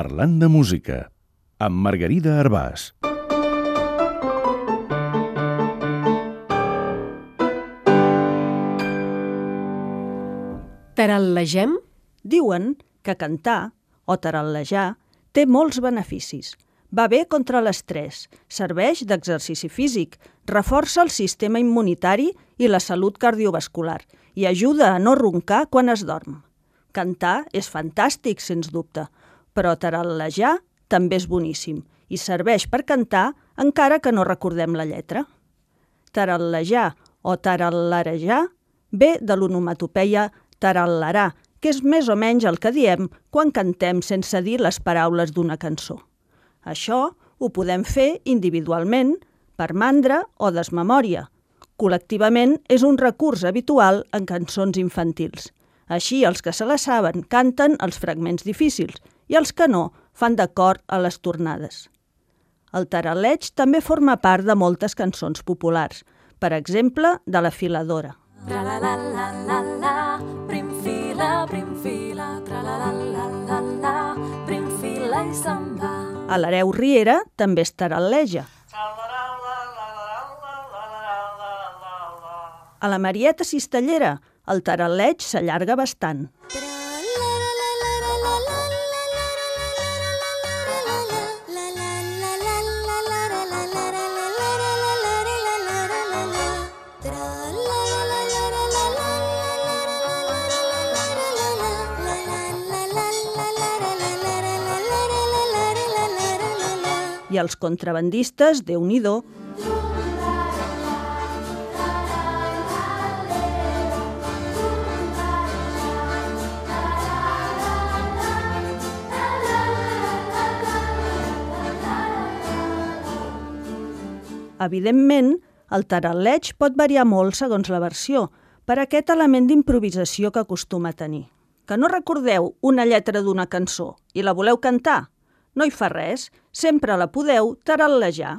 Parlant de música, amb Margarida Arbàs. Tarallegem? Diuen que cantar o tarallejar té molts beneficis. Va bé contra l'estrès, serveix d'exercici físic, reforça el sistema immunitari i la salut cardiovascular i ajuda a no roncar quan es dorm. Cantar és fantàstic, sens dubte, però tarallejar també és boníssim i serveix per cantar encara que no recordem la lletra. Tarallejar o tarallarejar ve de l'onomatopeia tarallarà, que és més o menys el que diem quan cantem sense dir les paraules d'una cançó. Això ho podem fer individualment, per mandra o desmemòria. Col·lectivament és un recurs habitual en cançons infantils. Així, els que se la saben canten els fragments difícils i els que no fan d'acord a les tornades. El taraleig també forma part de moltes cançons populars, per exemple, de la filadora. Tra la la la la la, prim fila, prim fila, tra la la la la la, prim fila i se'n va. A l'hereu Riera també es taralleja. A la Marieta Cistellera el taralleig s'allarga bastant. I els contrabandistes, déu nhi Evidentment, el taralleig pot variar molt segons la versió, per aquest element d'improvisació que acostuma a tenir. Que no recordeu una lletra d'una cançó i la voleu cantar? No hi fa res, sempre la podeu tarallejar.